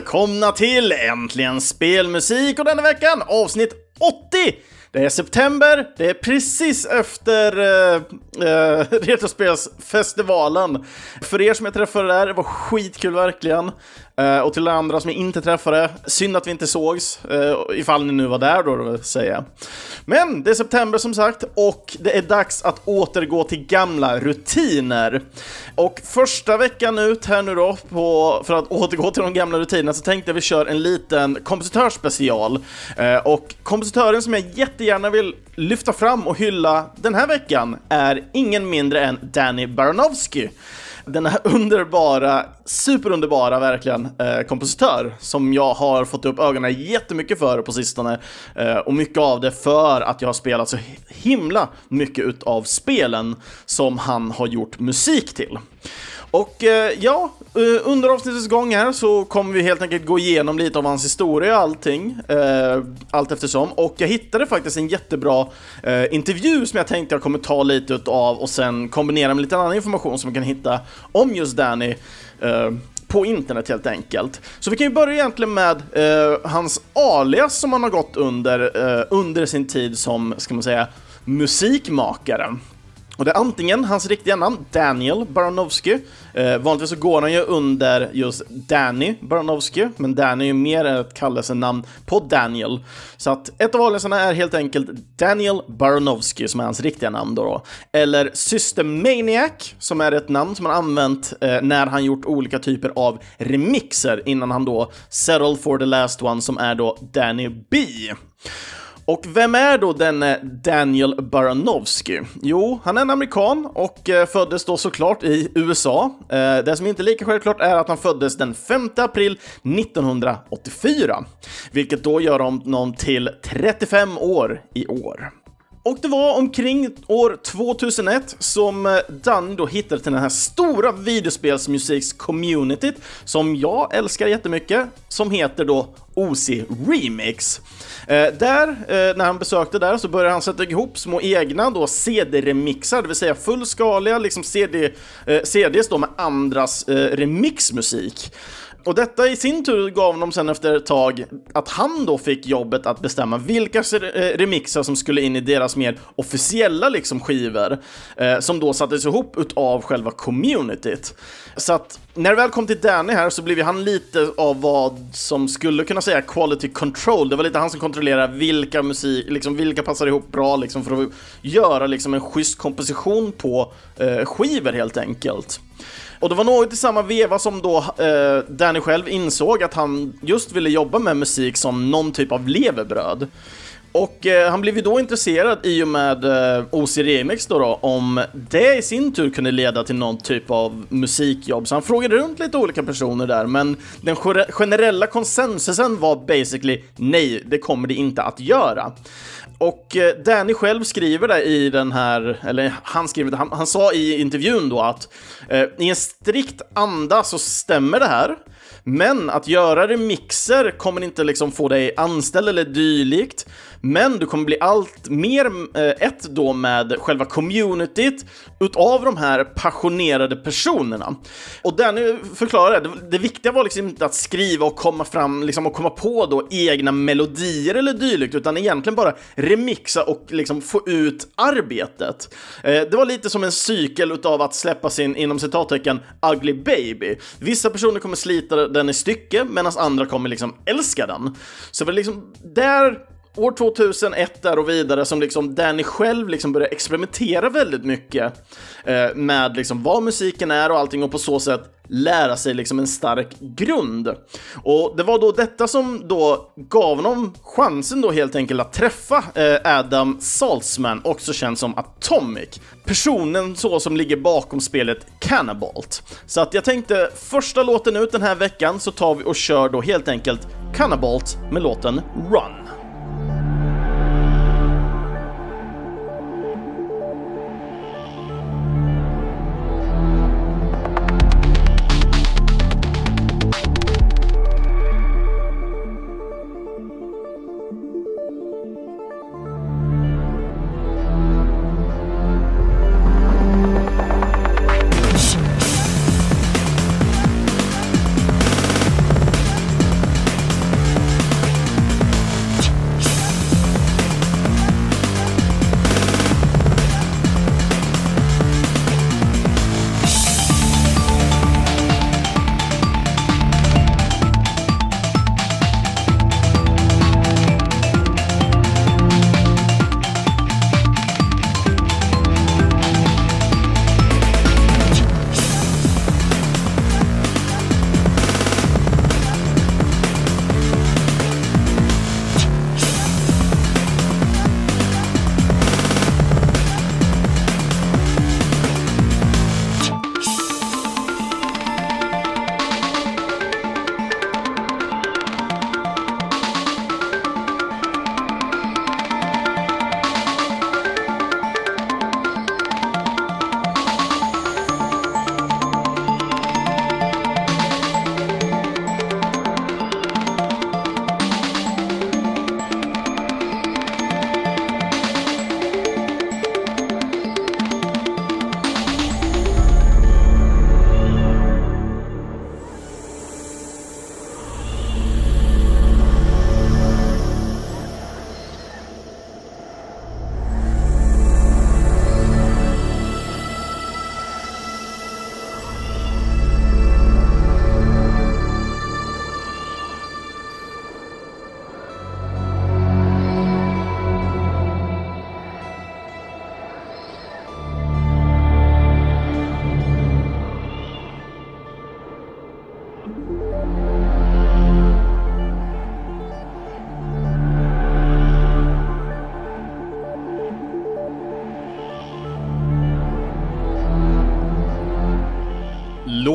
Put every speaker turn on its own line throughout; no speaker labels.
välkomna till Äntligen Spelmusik och denna veckan avsnitt 80! Det är september, det är precis efter eh, eh, Retrospelsfestivalen. För er som jag träffade där, det var skitkul verkligen. Uh, och till andra som jag inte träffade, synd att vi inte sågs, uh, ifall ni nu var där då, vill säga. Men det är september som sagt, och det är dags att återgå till gamla rutiner. Och första veckan ut här nu då, på, för att återgå till de gamla rutinerna, så tänkte jag vi kör en liten kompositörsspecial. Uh, eh, och kompositören som jag jättegärna vill lyfta fram och hylla den här veckan är ingen mindre än Danny Baranowski den här underbara, superunderbara verkligen, eh, kompositör som jag har fått upp ögonen jättemycket för på sistone. Eh, och mycket av det för att jag har spelat så himla mycket utav spelen som han har gjort musik till. Och eh, ja, eh, under avsnittets gång här så kommer vi helt enkelt gå igenom lite av hans historia och allting, eh, allt eftersom. Och jag hittade faktiskt en jättebra intervju som jag tänkte jag kommer ta lite av och sen kombinera med lite annan information som man kan hitta om just Danny på internet helt enkelt. Så vi kan ju börja egentligen med eh, hans alias som han har gått under under sin tid som, ska man säga, musikmakare. Och det är antingen hans riktiga namn, Daniel Baranowski. Eh, vanligtvis så går han ju under just Danny Baranowski, men Danny är ju mer ett kallelsenamn på Daniel. Så att ett av aliaserna är helt enkelt Daniel Baranowski, som är hans riktiga namn då. då. Eller Systemaniac, som är ett namn som han använt eh, när han gjort olika typer av remixer innan han då Settle for the last one, som är då Danny B. Och vem är då denne Daniel Baranowski? Jo, han är en amerikan och eh, föddes då såklart i USA. Eh, det som inte är lika självklart är att han föddes den 5 april 1984, vilket då gör honom till 35 år i år. Och det var omkring år 2001 som eh, Danny då hittade till den här stora videospelsmusiks-communityt som jag älskar jättemycket, som heter då OC Remix. Eh, där, eh, när han besökte där, så började han sätta ihop små egna då CD-remixar, det vill säga fullskaliga liksom CD, eh, CDs då med andras eh, remixmusik. Och detta i sin tur gav honom sen efter ett tag att han då fick jobbet att bestämma vilka eh, remixar som skulle in i deras mer officiella liksom skivor, eh, som då sattes ihop utav själva communityt. Så att när det väl kom till Danny här så blev han lite av vad som skulle kunna säga quality control. Det var lite han som kontrollerade vilka musik, liksom vilka passar ihop bra liksom för att göra liksom en schysst komposition på eh, skivor helt enkelt. Och det var något i samma veva som då eh, Danny själv insåg att han just ville jobba med musik som någon typ av levebröd. Och eh, han blev ju då intresserad i och med eh, OC Remix då, då, om det i sin tur kunde leda till någon typ av musikjobb. Så han frågade runt lite olika personer där, men den generella konsensusen var basically nej, det kommer det inte att göra. Och eh, Danny själv skriver det i den här, eller han skriver det, han, han sa i intervjun då att eh, i en strikt anda så stämmer det här. Men att göra remixer kommer inte liksom få dig anställd eller dylikt. Men du kommer bli allt mer eh, ett då med själva communityt utav de här passionerade personerna. Och Danny förklarar det, det viktiga var liksom inte att skriva och komma fram, liksom och komma på då egna melodier eller dylikt, utan egentligen bara remixa och liksom få ut arbetet. Eh, det var lite som en cykel utav att släppa sin, inom citattecken, ugly baby. Vissa personer kommer slita den i stycke, medan andra kommer liksom älska den. Så det var liksom där år 2001 där och vidare som liksom Danny själv liksom började experimentera väldigt mycket eh, med liksom vad musiken är och allting och på så sätt lära sig liksom en stark grund. Och det var då detta som då gav honom chansen då helt enkelt att träffa eh, Adam Saltzman, också känd som Atomic. Personen så som ligger bakom spelet Cannabalt. Så att jag tänkte första låten ut den här veckan så tar vi och kör då helt enkelt Cannabalt med låten Run.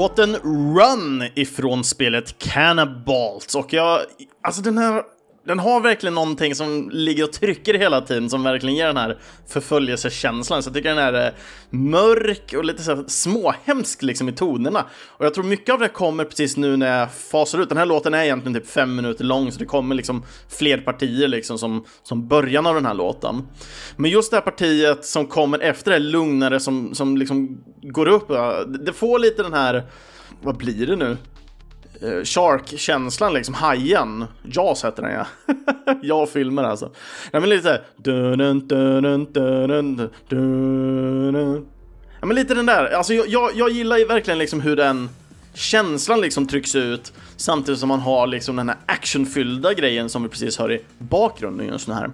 Låten Run ifrån spelet Cannabalt Och jag, alltså den här den har verkligen någonting som ligger och trycker hela tiden som verkligen ger den här förföljelsekänslan. Så jag tycker den är mörk och lite så småhemsk liksom i tonerna. Och jag tror mycket av det kommer precis nu när jag fasar ut. Den här låten är egentligen typ fem minuter lång så det kommer liksom fler partier liksom som, som början av den här låten. Men just det här partiet som kommer efter det lugnare som, som liksom går upp, det får lite den här, vad blir det nu? Eh, shark-känslan liksom, hajen. Jaws heter den ja. jag filmer alltså. Nej men lite såhär... Ja men lite den där, alltså jag, jag, jag gillar ju verkligen liksom hur den känslan liksom trycks ut samtidigt som man har liksom den här actionfyllda grejen som vi precis hör i bakgrunden just nu här.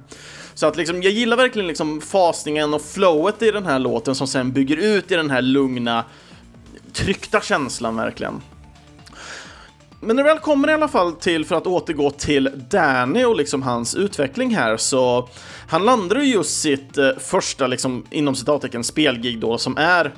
Så att liksom, jag gillar verkligen liksom fasningen och flowet i den här låten som sen bygger ut i den här lugna, tryckta känslan verkligen. Men när det väl kommer i alla fall till, för att återgå till Danny och liksom hans utveckling här, så han landar ju just sitt eh, första, liksom, inom citattecken, spelgig då, som är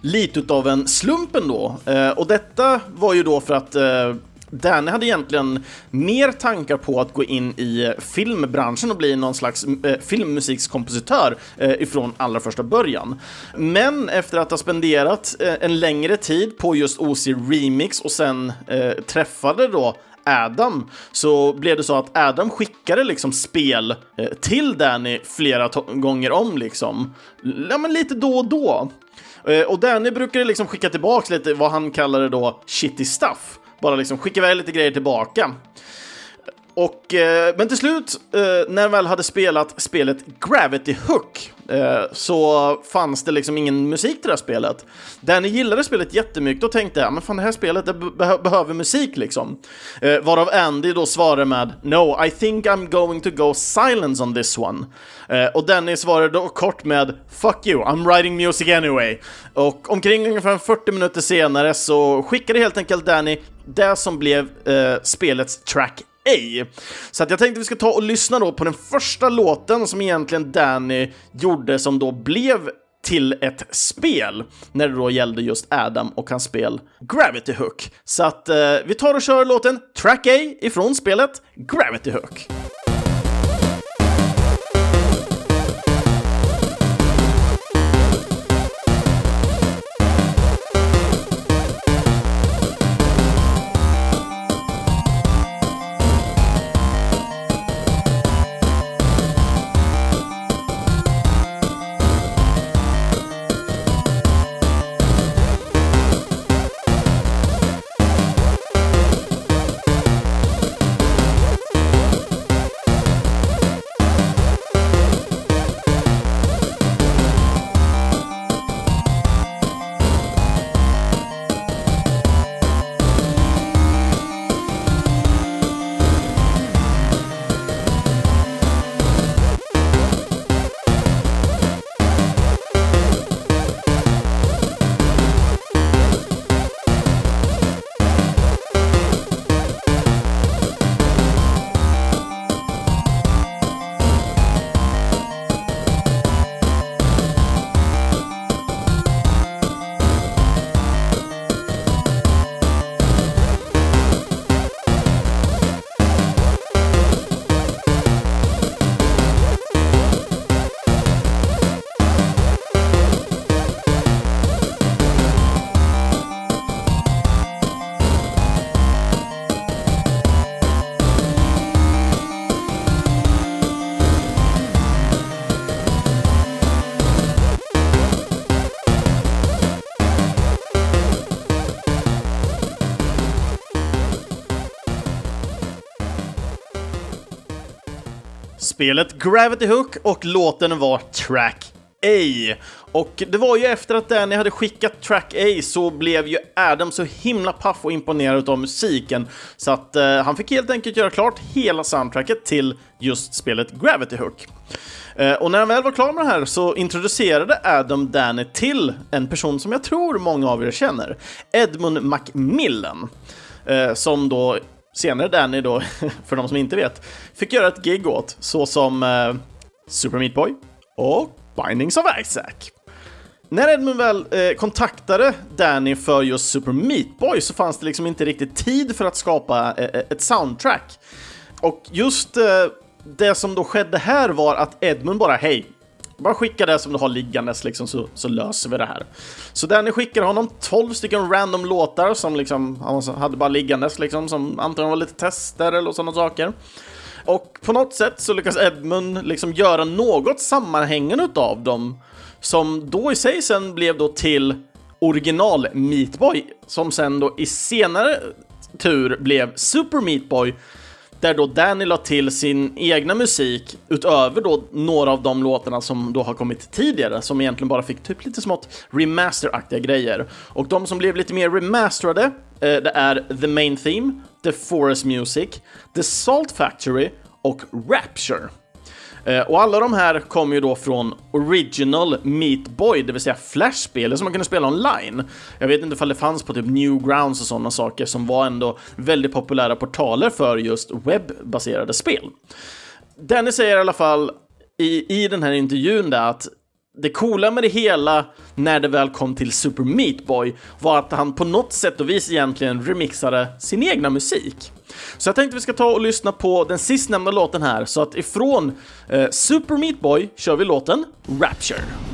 lite utav en slump ändå. Eh, och detta var ju då för att eh, Danny hade egentligen mer tankar på att gå in i filmbranschen och bli någon slags eh, filmmusikskompositör eh, ifrån allra första början. Men efter att ha spenderat eh, en längre tid på just OC Remix och sen eh, träffade då Adam så blev det så att Adam skickade liksom spel eh, till Danny flera gånger om liksom. Ja, men lite då och då. Eh, och Danny brukade liksom skicka tillbaka lite vad han kallade då shitty stuff bara liksom skicka iväg lite grejer tillbaka. Och, eh, men till slut, eh, när jag väl hade spelat spelet Gravity Hook, eh, så fanns det liksom ingen musik till det här spelet. Danny gillade spelet jättemycket och tänkte, ja men fan det här spelet det be behöver musik liksom. Eh, varav Andy då svarade med, No, I think I'm going to go silence on this one. Eh, och Danny svarade då kort med, Fuck you, I'm writing music anyway. Och omkring ungefär 40 minuter senare så skickade helt enkelt Danny det som blev eh, spelets track ej. Så att jag tänkte vi ska ta och lyssna då på den första låten som egentligen Danny gjorde som då blev till ett spel när det då gällde just Adam och hans spel Gravity Hook. Så att eh, vi tar och kör låten Track A ifrån spelet Gravity Hook. Spelet Gravity Hook och låten var Track A. Och det var ju efter att Danny hade skickat Track A så blev ju Adam så himla paff och imponerad av musiken så att eh, han fick helt enkelt göra klart hela soundtracket till just spelet Gravity Hook. Eh, och när han väl var klar med det här så introducerade Adam Danny till en person som jag tror många av er känner, Edmund Macmillan. Eh, som då senare Danny då, för de som inte vet, fick göra ett gig åt, såsom eh, Super Meat Boy och Bindings of Isaac. när Edmund väl eh, kontaktade Danny för just Super Meat Boy så fanns det liksom inte riktigt tid för att skapa eh, eh ett soundtrack. Och just eh, det som då skedde här var att Edmund bara, hej, bara skicka det som du har liggandes liksom, så, så löser vi det här. Så Danny skickar honom 12 stycken random låtar som liksom, han hade bara liggandes liksom, som antagligen var lite tester eller sådana saker. Och på något sätt så lyckas Edmund liksom göra något sammanhängande av dem som då i sig sen blev då till original Meatboy som sen då i senare tur blev Super Meatboy där då Danny la till sin egna musik utöver då några av de låtarna som då har kommit tidigare som egentligen bara fick typ lite smått remasteraktiga grejer. Och de som blev lite mer remasterade, eh, det är The Main Theme, The Forest Music, The Salt Factory och Rapture. Eh, och alla de här kommer ju då från Original Meat Boy, det vill säga Flash-spelet som man kunde spela online. Jag vet inte ifall det fanns på typ Newgrounds och sådana saker som var ändå väldigt populära portaler för just webbaserade spel. Danny säger i alla fall i, i den här intervjun där att det coola med det hela när det väl kom till Super Meat Boy var att han på något sätt och vis egentligen remixade sin egna musik. Så jag tänkte vi ska ta och lyssna på den sistnämnda låten här, så att ifrån eh, Super Meat Boy kör vi låten Rapture.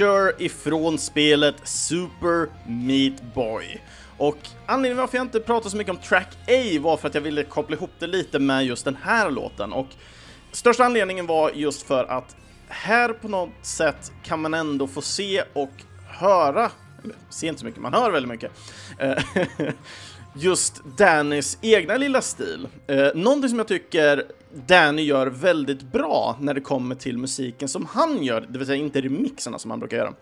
Rapture ifrån spelet Super Meat Boy. Och anledningen varför jag inte pratade så mycket om Track A var för att jag ville koppla ihop det lite med just den här låten. Och största anledningen var just för att här på något sätt kan man ändå få se och höra, eller se inte så mycket, man hör väldigt mycket, eh, just Dannys egna lilla stil. Eh, någonting som jag tycker Danny gör väldigt bra när det kommer till musiken som han gör, det vill säga inte remixerna som han brukar göra.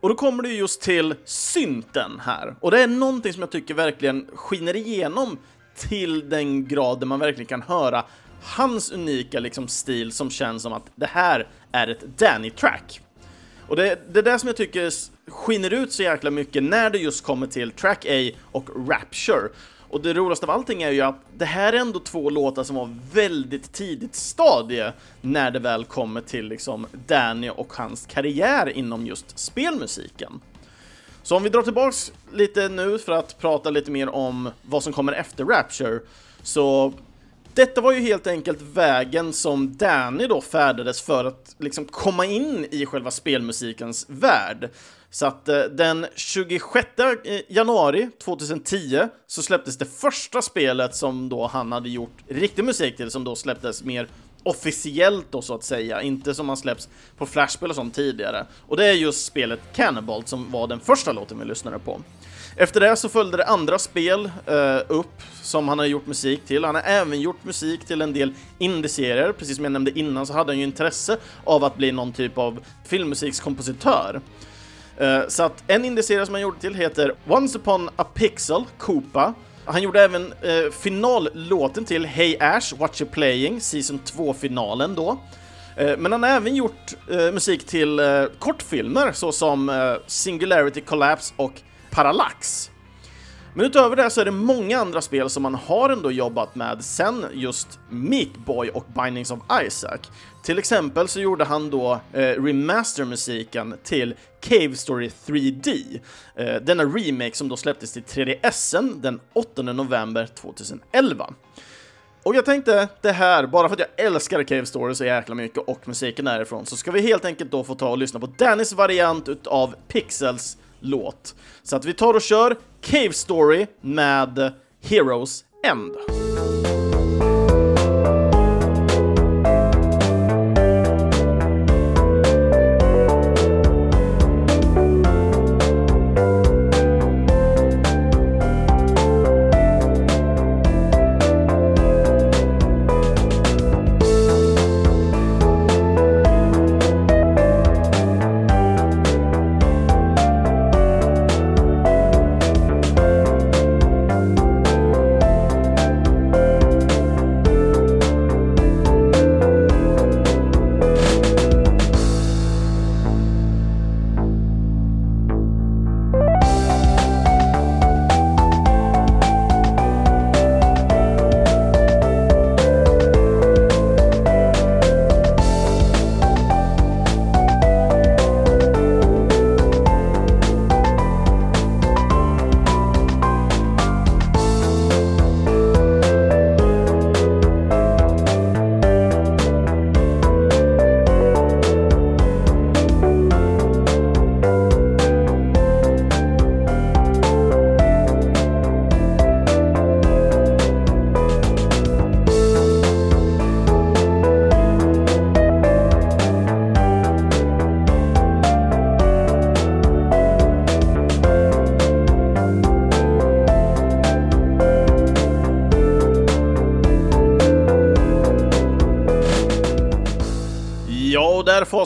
Och då kommer det just till synten här. Och det är någonting som jag tycker verkligen skiner igenom till den grad där man verkligen kan höra hans unika liksom, stil som känns som att det här är ett Danny-track. Och det, det är det som jag tycker skiner ut så jäkla mycket när det just kommer till Track A och Rapture. Och det roligaste av allting är ju att det här är ändå två låtar som var väldigt tidigt stadie när det väl kommer till liksom Danny och hans karriär inom just spelmusiken. Så om vi drar tillbaks lite nu för att prata lite mer om vad som kommer efter Rapture, så detta var ju helt enkelt vägen som Danny då färdades för att liksom komma in i själva spelmusikens värld. Så att eh, den 26 eh, januari 2010 så släpptes det första spelet som då han hade gjort riktig musik till, som då släpptes mer officiellt då så att säga, inte som man släpps på flashspel och sånt tidigare. Och det är just spelet Cannibal som var den första låten vi lyssnade på. Efter det så följde det andra spel eh, upp som han har gjort musik till. Han har även gjort musik till en del indieserier. Precis som jag nämnde innan så hade han ju intresse av att bli någon typ av filmmusikskompositör. Eh, så att en indieserie som han gjorde till heter Once upon a pixel, Koopa. Han gjorde även eh, finallåten till Hey Ash, What You Playing, Season 2-finalen då. Eh, men han har även gjort eh, musik till eh, kortfilmer såsom eh, Singularity Collapse och Parallax. Men utöver det så är det många andra spel som man har ändå jobbat med sen just Meat Boy och Bindings of Isaac. Till exempel så gjorde han då eh, remastermusiken till Cave Story 3D, eh, denna remake som då släpptes till 3DSen den 8 november 2011. Och jag tänkte det här, bara för att jag älskar Cave Story så jäkla mycket och musiken därifrån, så ska vi helt enkelt då få ta och lyssna på Dannys variant utav Pixels låt. Så att vi tar och kör Cave Story med Heroes End.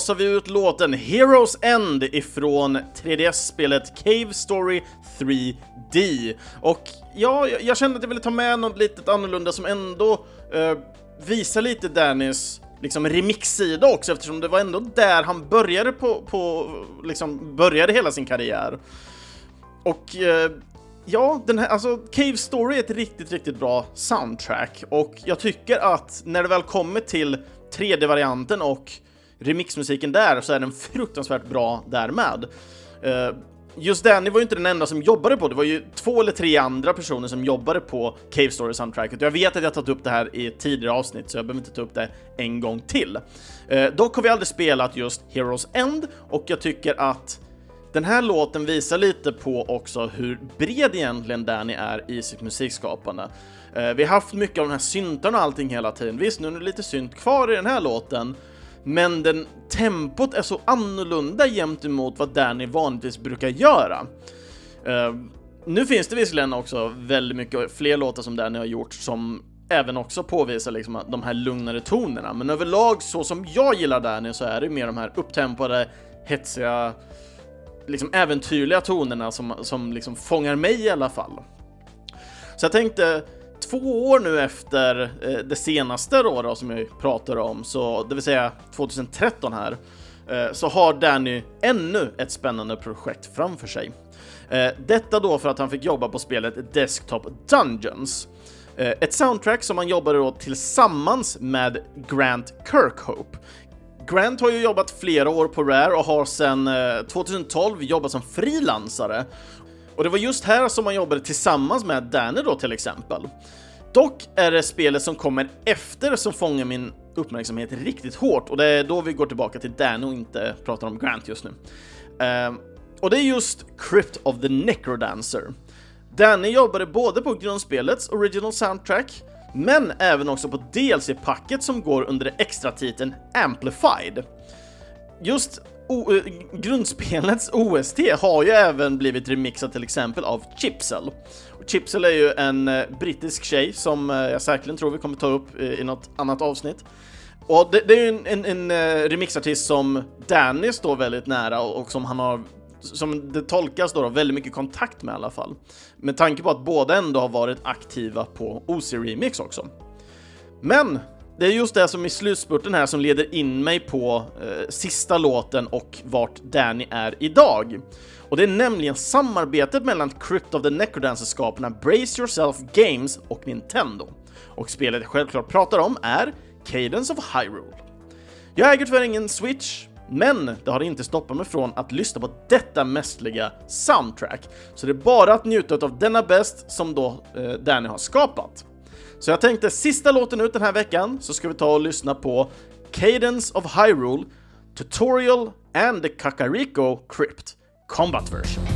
Så har vi ut låten Heroes End ifrån 3DS-spelet Cave Story 3D. Och ja, jag kände att jag ville ta med något lite annorlunda som ändå eh, visar lite Dannys liksom remix-sida också eftersom det var ändå där han började på, på liksom började hela sin karriär. Och eh, ja, den här, alltså Cave Story är ett riktigt, riktigt bra soundtrack och jag tycker att när det väl kommer till 3D-varianten och remixmusiken där så är den fruktansvärt bra därmed. Uh, eh, just Danny var ju inte den enda som jobbade på det, var ju två eller tre andra personer som jobbade på Cave Story soundtracket. Jag vet att jag tagit upp det här i ett tidigare avsnitt, så jag behöver inte ta upp det en gång till. Eh, dock har vi aldrig spelat just Heroes End, och jag tycker att den här låten visar lite på också hur bred egentligen Danny är i sitt musikskapande. Eh, vi har haft mycket av de här syntarna och allting hela tiden. Visst, nu är det lite synt kvar i den här låten, men den, tempot är så annorlunda jämt emot vad Danny vanligtvis brukar göra. Uh, nu finns det visserligen också väldigt mycket fler låtar som Danny har gjort som även också påvisar liksom de här lugnare tonerna, men överlag så som jag gillar Danny så är det mer de här upptempade, hetsiga, liksom äventyrliga tonerna som, som liksom fångar mig i alla fall. Så jag tänkte två år nu efter eh, det senaste då, då som jag pratade om, så det vill säga 2013 här, eh, så har Danny ännu ett spännande projekt framför sig. Eh, detta då för att han fick jobba på spelet Desktop Dungeons. Ett soundtrack som han jobbade då tillsammans med Grant Kirkhope. Grant har ju jobbat flera år på Rare och har sedan 2012 jobbat som frilansare och det var just här som han jobbade tillsammans med Danny då till exempel. Dock är det spelet som kommer efter som fångar min uppmärksamhet riktigt hårt och det är då vi går tillbaka till Danny och inte pratar om Grant just nu. Uh, och det är just Crypt of the Necrodancer. Danny jobbade både på grundspelets original soundtrack men även också på DLC-packet som går under extratiteln extra titeln Amplified. Just o eh, grundspelets OST har ju även blivit remixat till exempel av Chipsel. Chipsel är ju en eh, brittisk tjej som eh, jag säkerligen tror vi kommer ta upp eh, i något annat avsnitt. Och det, det är ju en, en, en remixartist som Danny står väldigt nära och, och som han har som det tolkas då, då, väldigt mycket kontakt med i alla fall. Med tanke på att båda ändå har varit aktiva på OC Remix också. Men det är just det som i slutspurten här som leder in mig på eh, sista låten och vart Danny är idag. Och det är nämligen samarbetet mellan Crypt of the Necrodancer-skaparna Brace Yourself Games och Nintendo. Och spelet jag självklart pratar om är Cadence of Hyrule. Jag äger tyvärr ingen Switch, men det har inte stoppat mig från att lyssna på detta mästerliga soundtrack. Så det är bara att njuta av denna bäst som då eh, Danny har skapat. Så jag tänkte sista låten ut den här veckan så ska vi ta och lyssna på Cadence of Hyrule, Tutorial and the Kakariko Crypt Combat Version.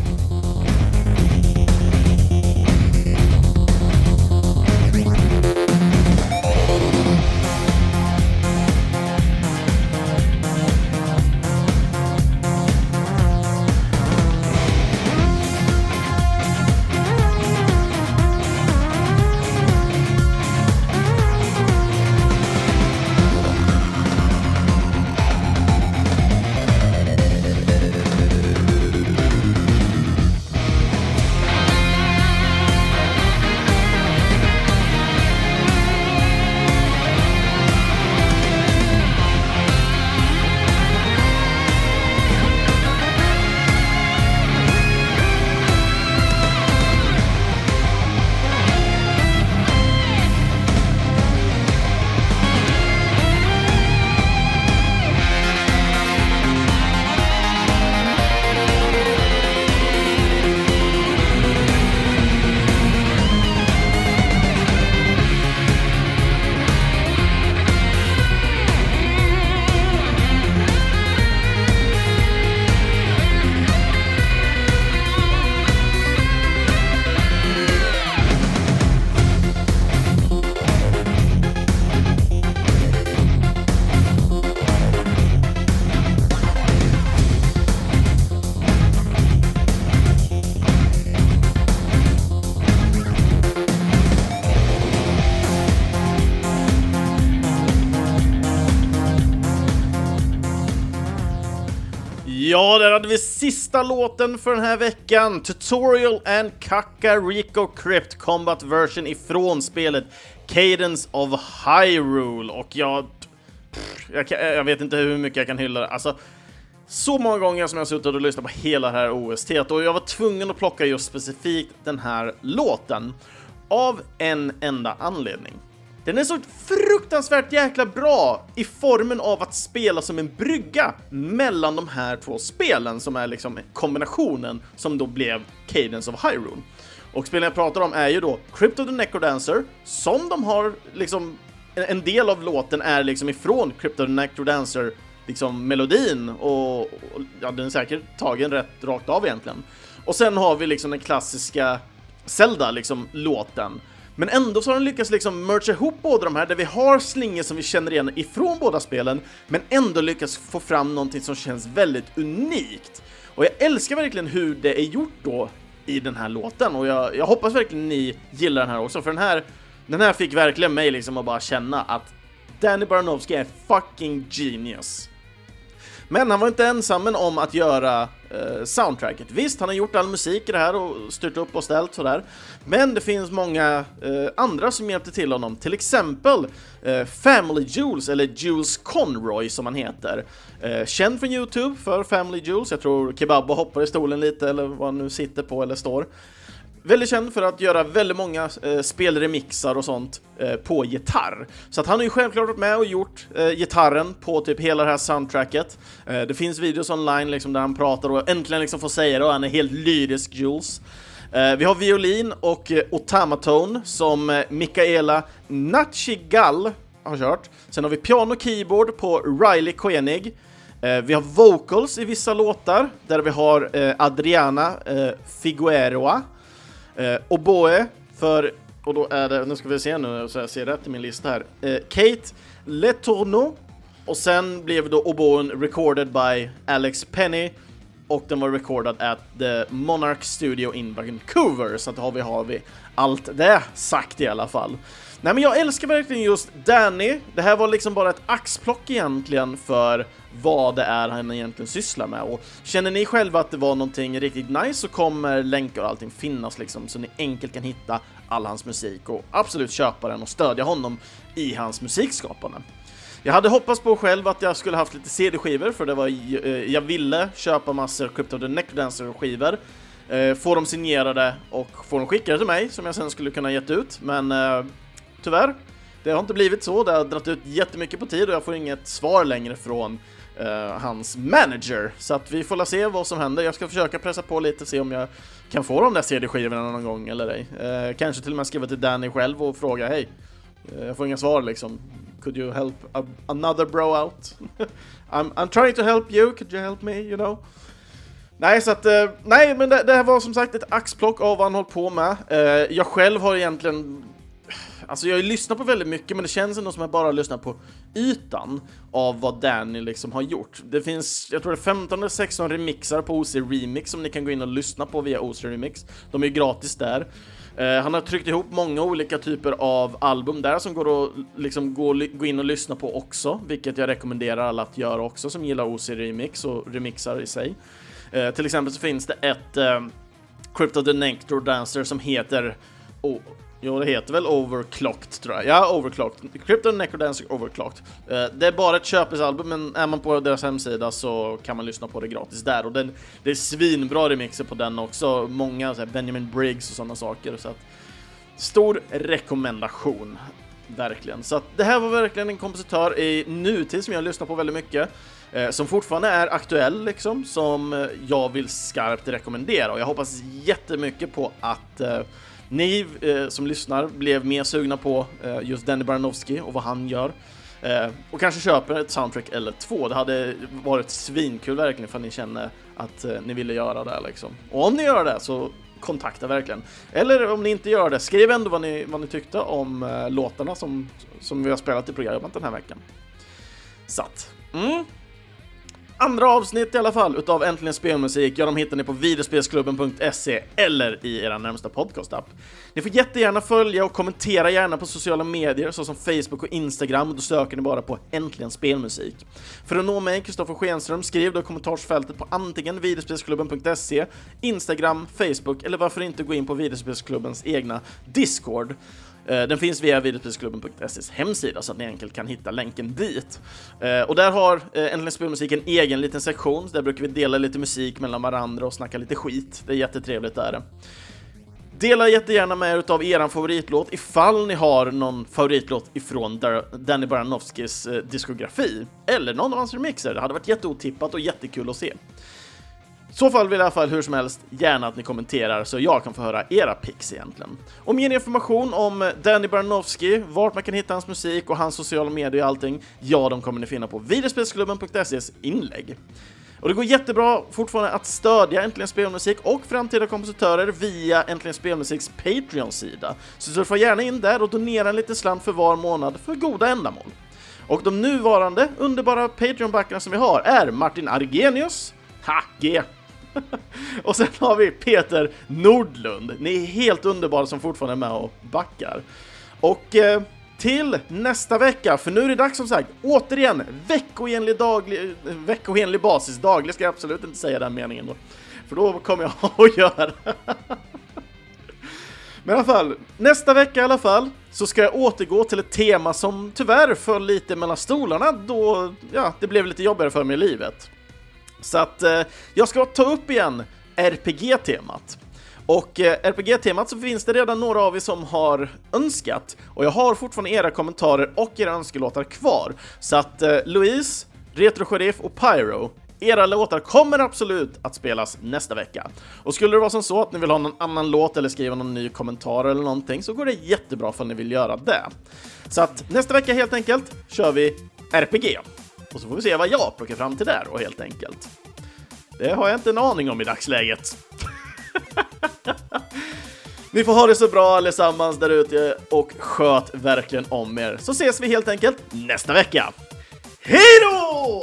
Hade vi sista låten för den här veckan. Tutorial and Kakariko Crypt Combat Version ifrån spelet Cadence of Hyrule. Och jag... Jag, jag, vet inte hur mycket jag kan hylla det. Alltså, så många gånger som jag har suttit och lyssnat på hela det här OST och jag var tvungen att plocka just specifikt den här låten. Av en enda anledning. Den är så fruktansvärt jäkla bra i formen av att spela som en brygga mellan de här två spelen som är liksom kombinationen som då blev Cadence of Hyrule. Och spelen jag pratar om är ju då Crypt of the Necrodancer, som de har liksom en del av låten är liksom ifrån Crypt of the Necrodancer liksom melodin och, och ja, den är säkert tagen rätt rakt av egentligen. Och sen har vi liksom den klassiska Zelda liksom låten men ändå så har den lyckats liksom mercha ihop båda de här, där vi har slingor som vi känner igen ifrån båda spelen, men ändå lyckats få fram någonting som känns väldigt unikt. Och jag älskar verkligen hur det är gjort då i den här låten, och jag, jag hoppas verkligen ni gillar den här också, för den här, den här fick verkligen mig liksom att bara känna att Danny Baranowski är fucking genius. Men han var inte ensam om att göra eh, soundtracket. Visst, han har gjort all musik i det här och styrt upp och ställt sådär. Men det finns många eh, andra som hjälpte till honom. Till exempel eh, Family Jules, eller Jules Conroy som han heter. Eh, känd från Youtube för Family Jules. Jag tror Kebabbo hoppar i stolen lite eller vad han nu sitter på eller står. Väldigt känd för att göra väldigt många eh, spelremixar och sånt eh, på gitarr. Så att han har ju självklart varit med och gjort eh, gitarren på typ hela det här soundtracket. Eh, det finns videos online liksom där han pratar och äntligen liksom får säga det och han är helt lyrisk Jules. Eh, vi har violin och eh, otamatone som eh, Mikaela Nachigal har kört. Sen har vi piano och keyboard på Riley Koenig. Eh, vi har vocals i vissa låtar, där vi har eh, Adriana eh, Figueroa. Eh, oboe för Och då är det, nu ska vi se nu så jag ser rätt i min lista här. Eh, Kate Letourneau och sen blev då oboen recorded by Alex Penny och den var recordad at the Monarch Studio in Vancouver, så att har vi, har vi allt det sagt i alla fall. Nej men jag älskar verkligen just Danny, det här var liksom bara ett axplock egentligen för vad det är han egentligen sysslar med. Och känner ni själva att det var någonting riktigt nice så kommer länkar och allting finnas liksom så ni enkelt kan hitta all hans musik och absolut köpa den och stödja honom i hans musikskapande. Jag hade hoppats på själv att jag skulle haft lite CD-skivor för det var eh, jag ville köpa massor Crypto the Necrodancer-skivor eh, få dem signerade och få dem skickade till mig som jag sen skulle kunna gett ut. Men eh, tyvärr det har inte blivit så, det har dragit ut jättemycket på tid och jag får inget svar längre från Eh, hans manager. Så att vi får la se vad som händer. Jag ska försöka pressa på lite, se om jag kan få de där CD-skivorna någon gång eller ej. Eh, kanske till och med skriva till Danny själv och fråga hej. Eh, jag får inga svar liksom. Could you help a, another bro out? I'm, I'm trying to help you, could you help me, you know? Nej, så att, eh, nej, men det, det, här var som sagt ett axplock av vad han hållit på med. Eh, jag själv har egentligen Alltså jag har ju lyssnat på väldigt mycket men det känns ändå som att jag bara har lyssnat på ytan av vad Danny liksom har gjort. Det finns, jag tror det är 15 eller 16 remixar på OC Remix som ni kan gå in och lyssna på via OC Remix. De är ju gratis där. Uh, han har tryckt ihop många olika typer av album där som går att liksom gå, gå in och lyssna på också, vilket jag rekommenderar alla att göra också som gillar OC Remix och remixar i sig. Uh, till exempel så finns det ett uh, Crypto the Nectar Dancer som heter oh, Jo, det heter väl Overclocked tror jag. Ja, Overclocked. Crypto Necrodancer Overclocked. Eh, det är bara ett köpesalbum, men är man på deras hemsida så kan man lyssna på det gratis där. Och den, det är svinbra remixer på den också. Många, så här, Benjamin Briggs och sådana saker. Så att, stor rekommendation. Verkligen. Så att det här var verkligen en kompositör i nutid som jag lyssnar på väldigt mycket. Eh, som fortfarande är aktuell liksom, som jag vill skarpt rekommendera. Och jag hoppas jättemycket på att eh, ni eh, som lyssnar blev mer sugna på eh, just Danny Baranowski och vad han gör. Eh, och kanske köper ett soundtrack eller två. Det hade varit svinkul verkligen för att ni känner att eh, ni ville göra det liksom. Och om ni gör det så kontakta verkligen. Eller om ni inte gör det, skriv ändå vad ni, vad ni tyckte om eh, låtarna som, som vi har spelat i programmet den här veckan. Satt. Mm andra avsnitt i alla fall utav Äntligen Spelmusik, ja de hittar ni på videospelsklubben.se eller i era närmsta podcastapp. Ni får jättegärna följa och kommentera gärna på sociala medier såsom Facebook och Instagram och då söker ni bara på Äntligen Spelmusik. För att nå mig, Kristoffer Schenström, skriv då i kommentarsfältet på antingen videospelsklubben.se, Instagram, Facebook eller varför inte gå in på videospelsklubbens egna Discord. Eh, den finns via videospelsklubben.ses hemsida så att ni enkelt kan hitta länken dit. Eh, och där har eh, Äntligen Spelmusik en egen liten sektion, där brukar vi dela lite musik mellan varandra och snacka lite skit. Det är jättetrevligt där. Dela jättegärna med er av er favoritlåt ifall ni har någon favoritlåt ifrån Danny Baranowskis diskografi, eller någon av hans remixer. Det hade varit jätteotippat och jättekul att se. I så fall vill jag i alla fall hur som helst gärna att ni kommenterar så jag kan få höra era picks egentligen. Och mer information om Danny Baranowski, vart man kan hitta hans musik och hans sociala medier och allting, ja, de kommer ni finna på videospelsklubben.ses inlägg. Och det går jättebra fortfarande att stödja Äntligen Spelmusik och framtida kompositörer via Äntligen Spelmusiks Patreon-sida. Så surfa gärna in där och donera en liten slant för var månad för goda ändamål. Och de nuvarande underbara Patreon-backarna som vi har är Martin Argenius, Hacke, och sen har vi Peter Nordlund. Ni är helt underbara som fortfarande är med och backar. Och eh, till nästa vecka, för nu är det dags som sagt, återigen, veckoenlig, daglig, eh, veckoenlig basis. Daglig ska jag absolut inte säga den meningen då, för då kommer jag att göra. Men i alla fall, nästa vecka i alla fall, så ska jag återgå till ett tema som tyvärr föll lite mellan stolarna då, ja, det blev lite jobbigare för mig i livet. Så att eh, jag ska ta upp igen RPG-temat. Och eh, RPG-temat så finns det redan några av er som har önskat och jag har fortfarande era kommentarer och era önskelåtar kvar. Så att eh, Louise, Retro Sheriff och Pyro era låtar kommer absolut att spelas nästa vecka. Och skulle det vara som så att ni vill ha någon annan låt eller skriva någon ny kommentar eller någonting så går det jättebra för ni vill göra det. Så att nästa vecka helt enkelt kör vi RPG. Och så får vi se vad jag plockar fram till där då helt enkelt. Det har jag inte en aning om i dagsläget. Ni får ha det så bra allesammans där ute och sköt verkligen om er. Så ses vi helt enkelt nästa vecka. Hej då!